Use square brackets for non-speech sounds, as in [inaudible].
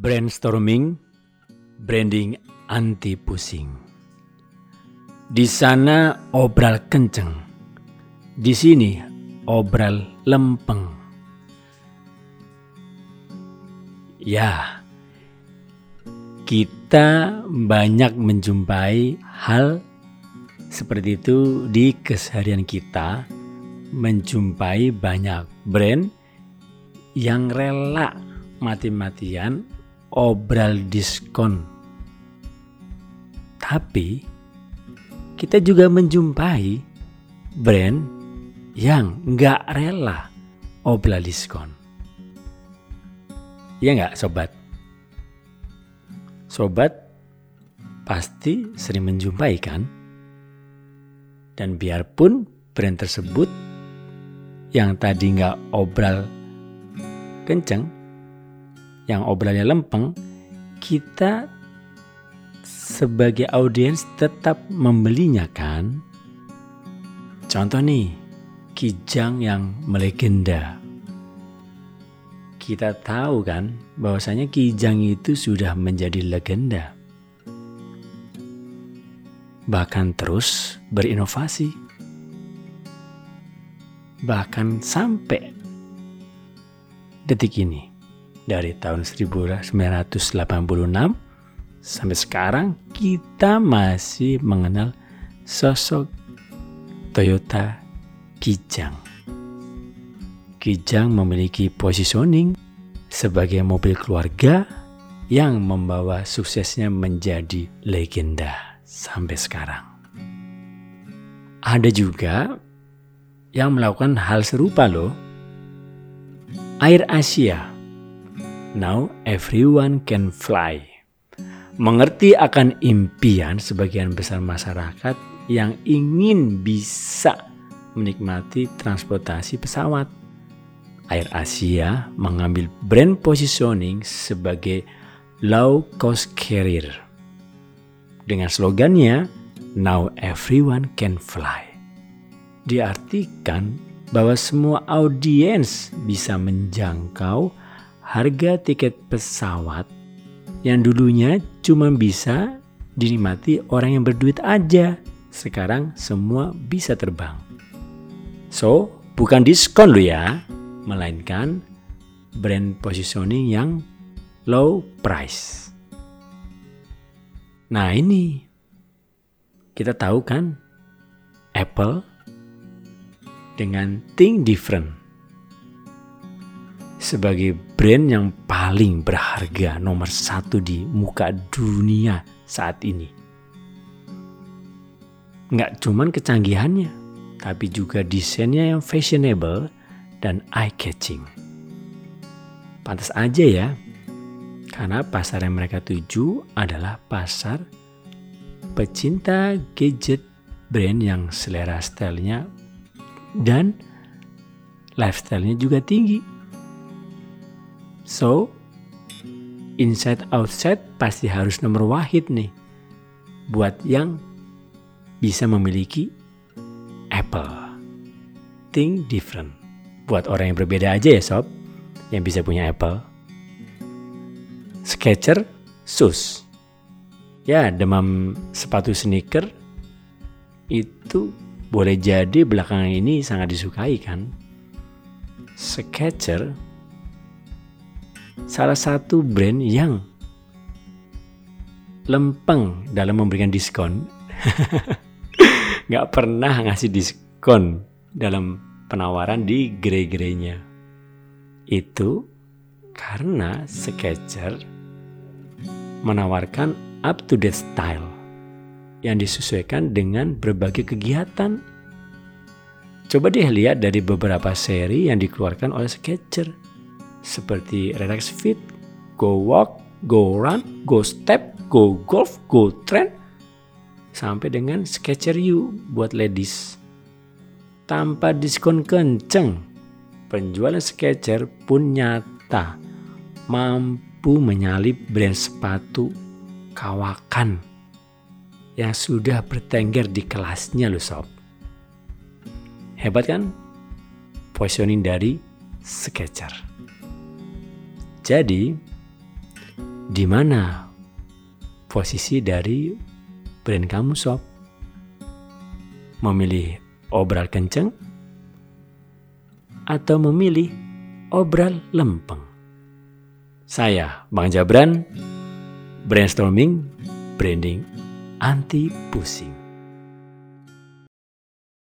Brainstorming, branding anti pusing. Di sana obral kenceng, di sini obral lempeng. Ya, kita banyak menjumpai hal seperti itu di keseharian kita, menjumpai banyak brand yang rela mati-matian obral diskon. Tapi kita juga menjumpai brand yang nggak rela obral diskon. Ya nggak sobat? Sobat pasti sering menjumpai kan? Dan biarpun brand tersebut yang tadi nggak obral kenceng, yang obrolnya lempeng, kita sebagai audiens tetap membelinya kan? Contoh nih, Kijang yang melegenda kita tahu kan bahwasanya Kijang itu sudah menjadi legenda. Bahkan terus berinovasi. Bahkan sampai detik ini. Dari tahun 1986 sampai sekarang kita masih mengenal sosok Toyota Kijang. Kijang memiliki positioning sebagai mobil keluarga yang membawa suksesnya menjadi legenda sampai sekarang. Ada juga yang melakukan hal serupa loh. Air Asia. Now everyone can fly. Mengerti akan impian sebagian besar masyarakat yang ingin bisa menikmati transportasi pesawat Air Asia mengambil brand positioning sebagai low cost carrier. Dengan slogannya, Now everyone can fly. Diartikan bahwa semua audiens bisa menjangkau harga tiket pesawat yang dulunya cuma bisa dinikmati orang yang berduit aja. Sekarang semua bisa terbang. So, bukan diskon lo ya, melainkan brand positioning yang low price. Nah, ini kita tahu kan Apple dengan Think Different sebagai brand yang paling berharga nomor satu di muka dunia saat ini. Nggak cuman kecanggihannya, tapi juga desainnya yang fashionable dan eye-catching. Pantas aja ya, karena pasar yang mereka tuju adalah pasar pecinta gadget brand yang selera stylenya dan lifestyle-nya juga tinggi. So, inside outside pasti harus nomor wahid nih buat yang bisa memiliki Apple. Think different buat orang yang berbeda aja ya sob yang bisa punya Apple. Sketcher, sus. Ya demam sepatu sneaker itu boleh jadi belakangan ini sangat disukai kan. Sketcher salah satu brand yang lempeng dalam memberikan diskon. [laughs] Gak pernah ngasih diskon dalam penawaran di gerai-gerainya. Itu karena Sketcher menawarkan up-to-date style yang disesuaikan dengan berbagai kegiatan. Coba deh lihat dari beberapa seri yang dikeluarkan oleh Sketcher seperti Relax Fit, Go Walk, Go Run, Go Step, Go Golf, Go Trend, sampai dengan Sketcher U buat ladies tanpa diskon kenceng. Penjualan Skechers pun nyata mampu menyalip brand sepatu kawakan yang sudah bertengger di kelasnya loh sob. Hebat kan? Positioning dari Skechers. Jadi, Di mana posisi dari brand kamu sob? Memilih obral kenceng atau memilih obral lempeng? Saya, Bang Jabran, brainstorming, branding, anti pusing.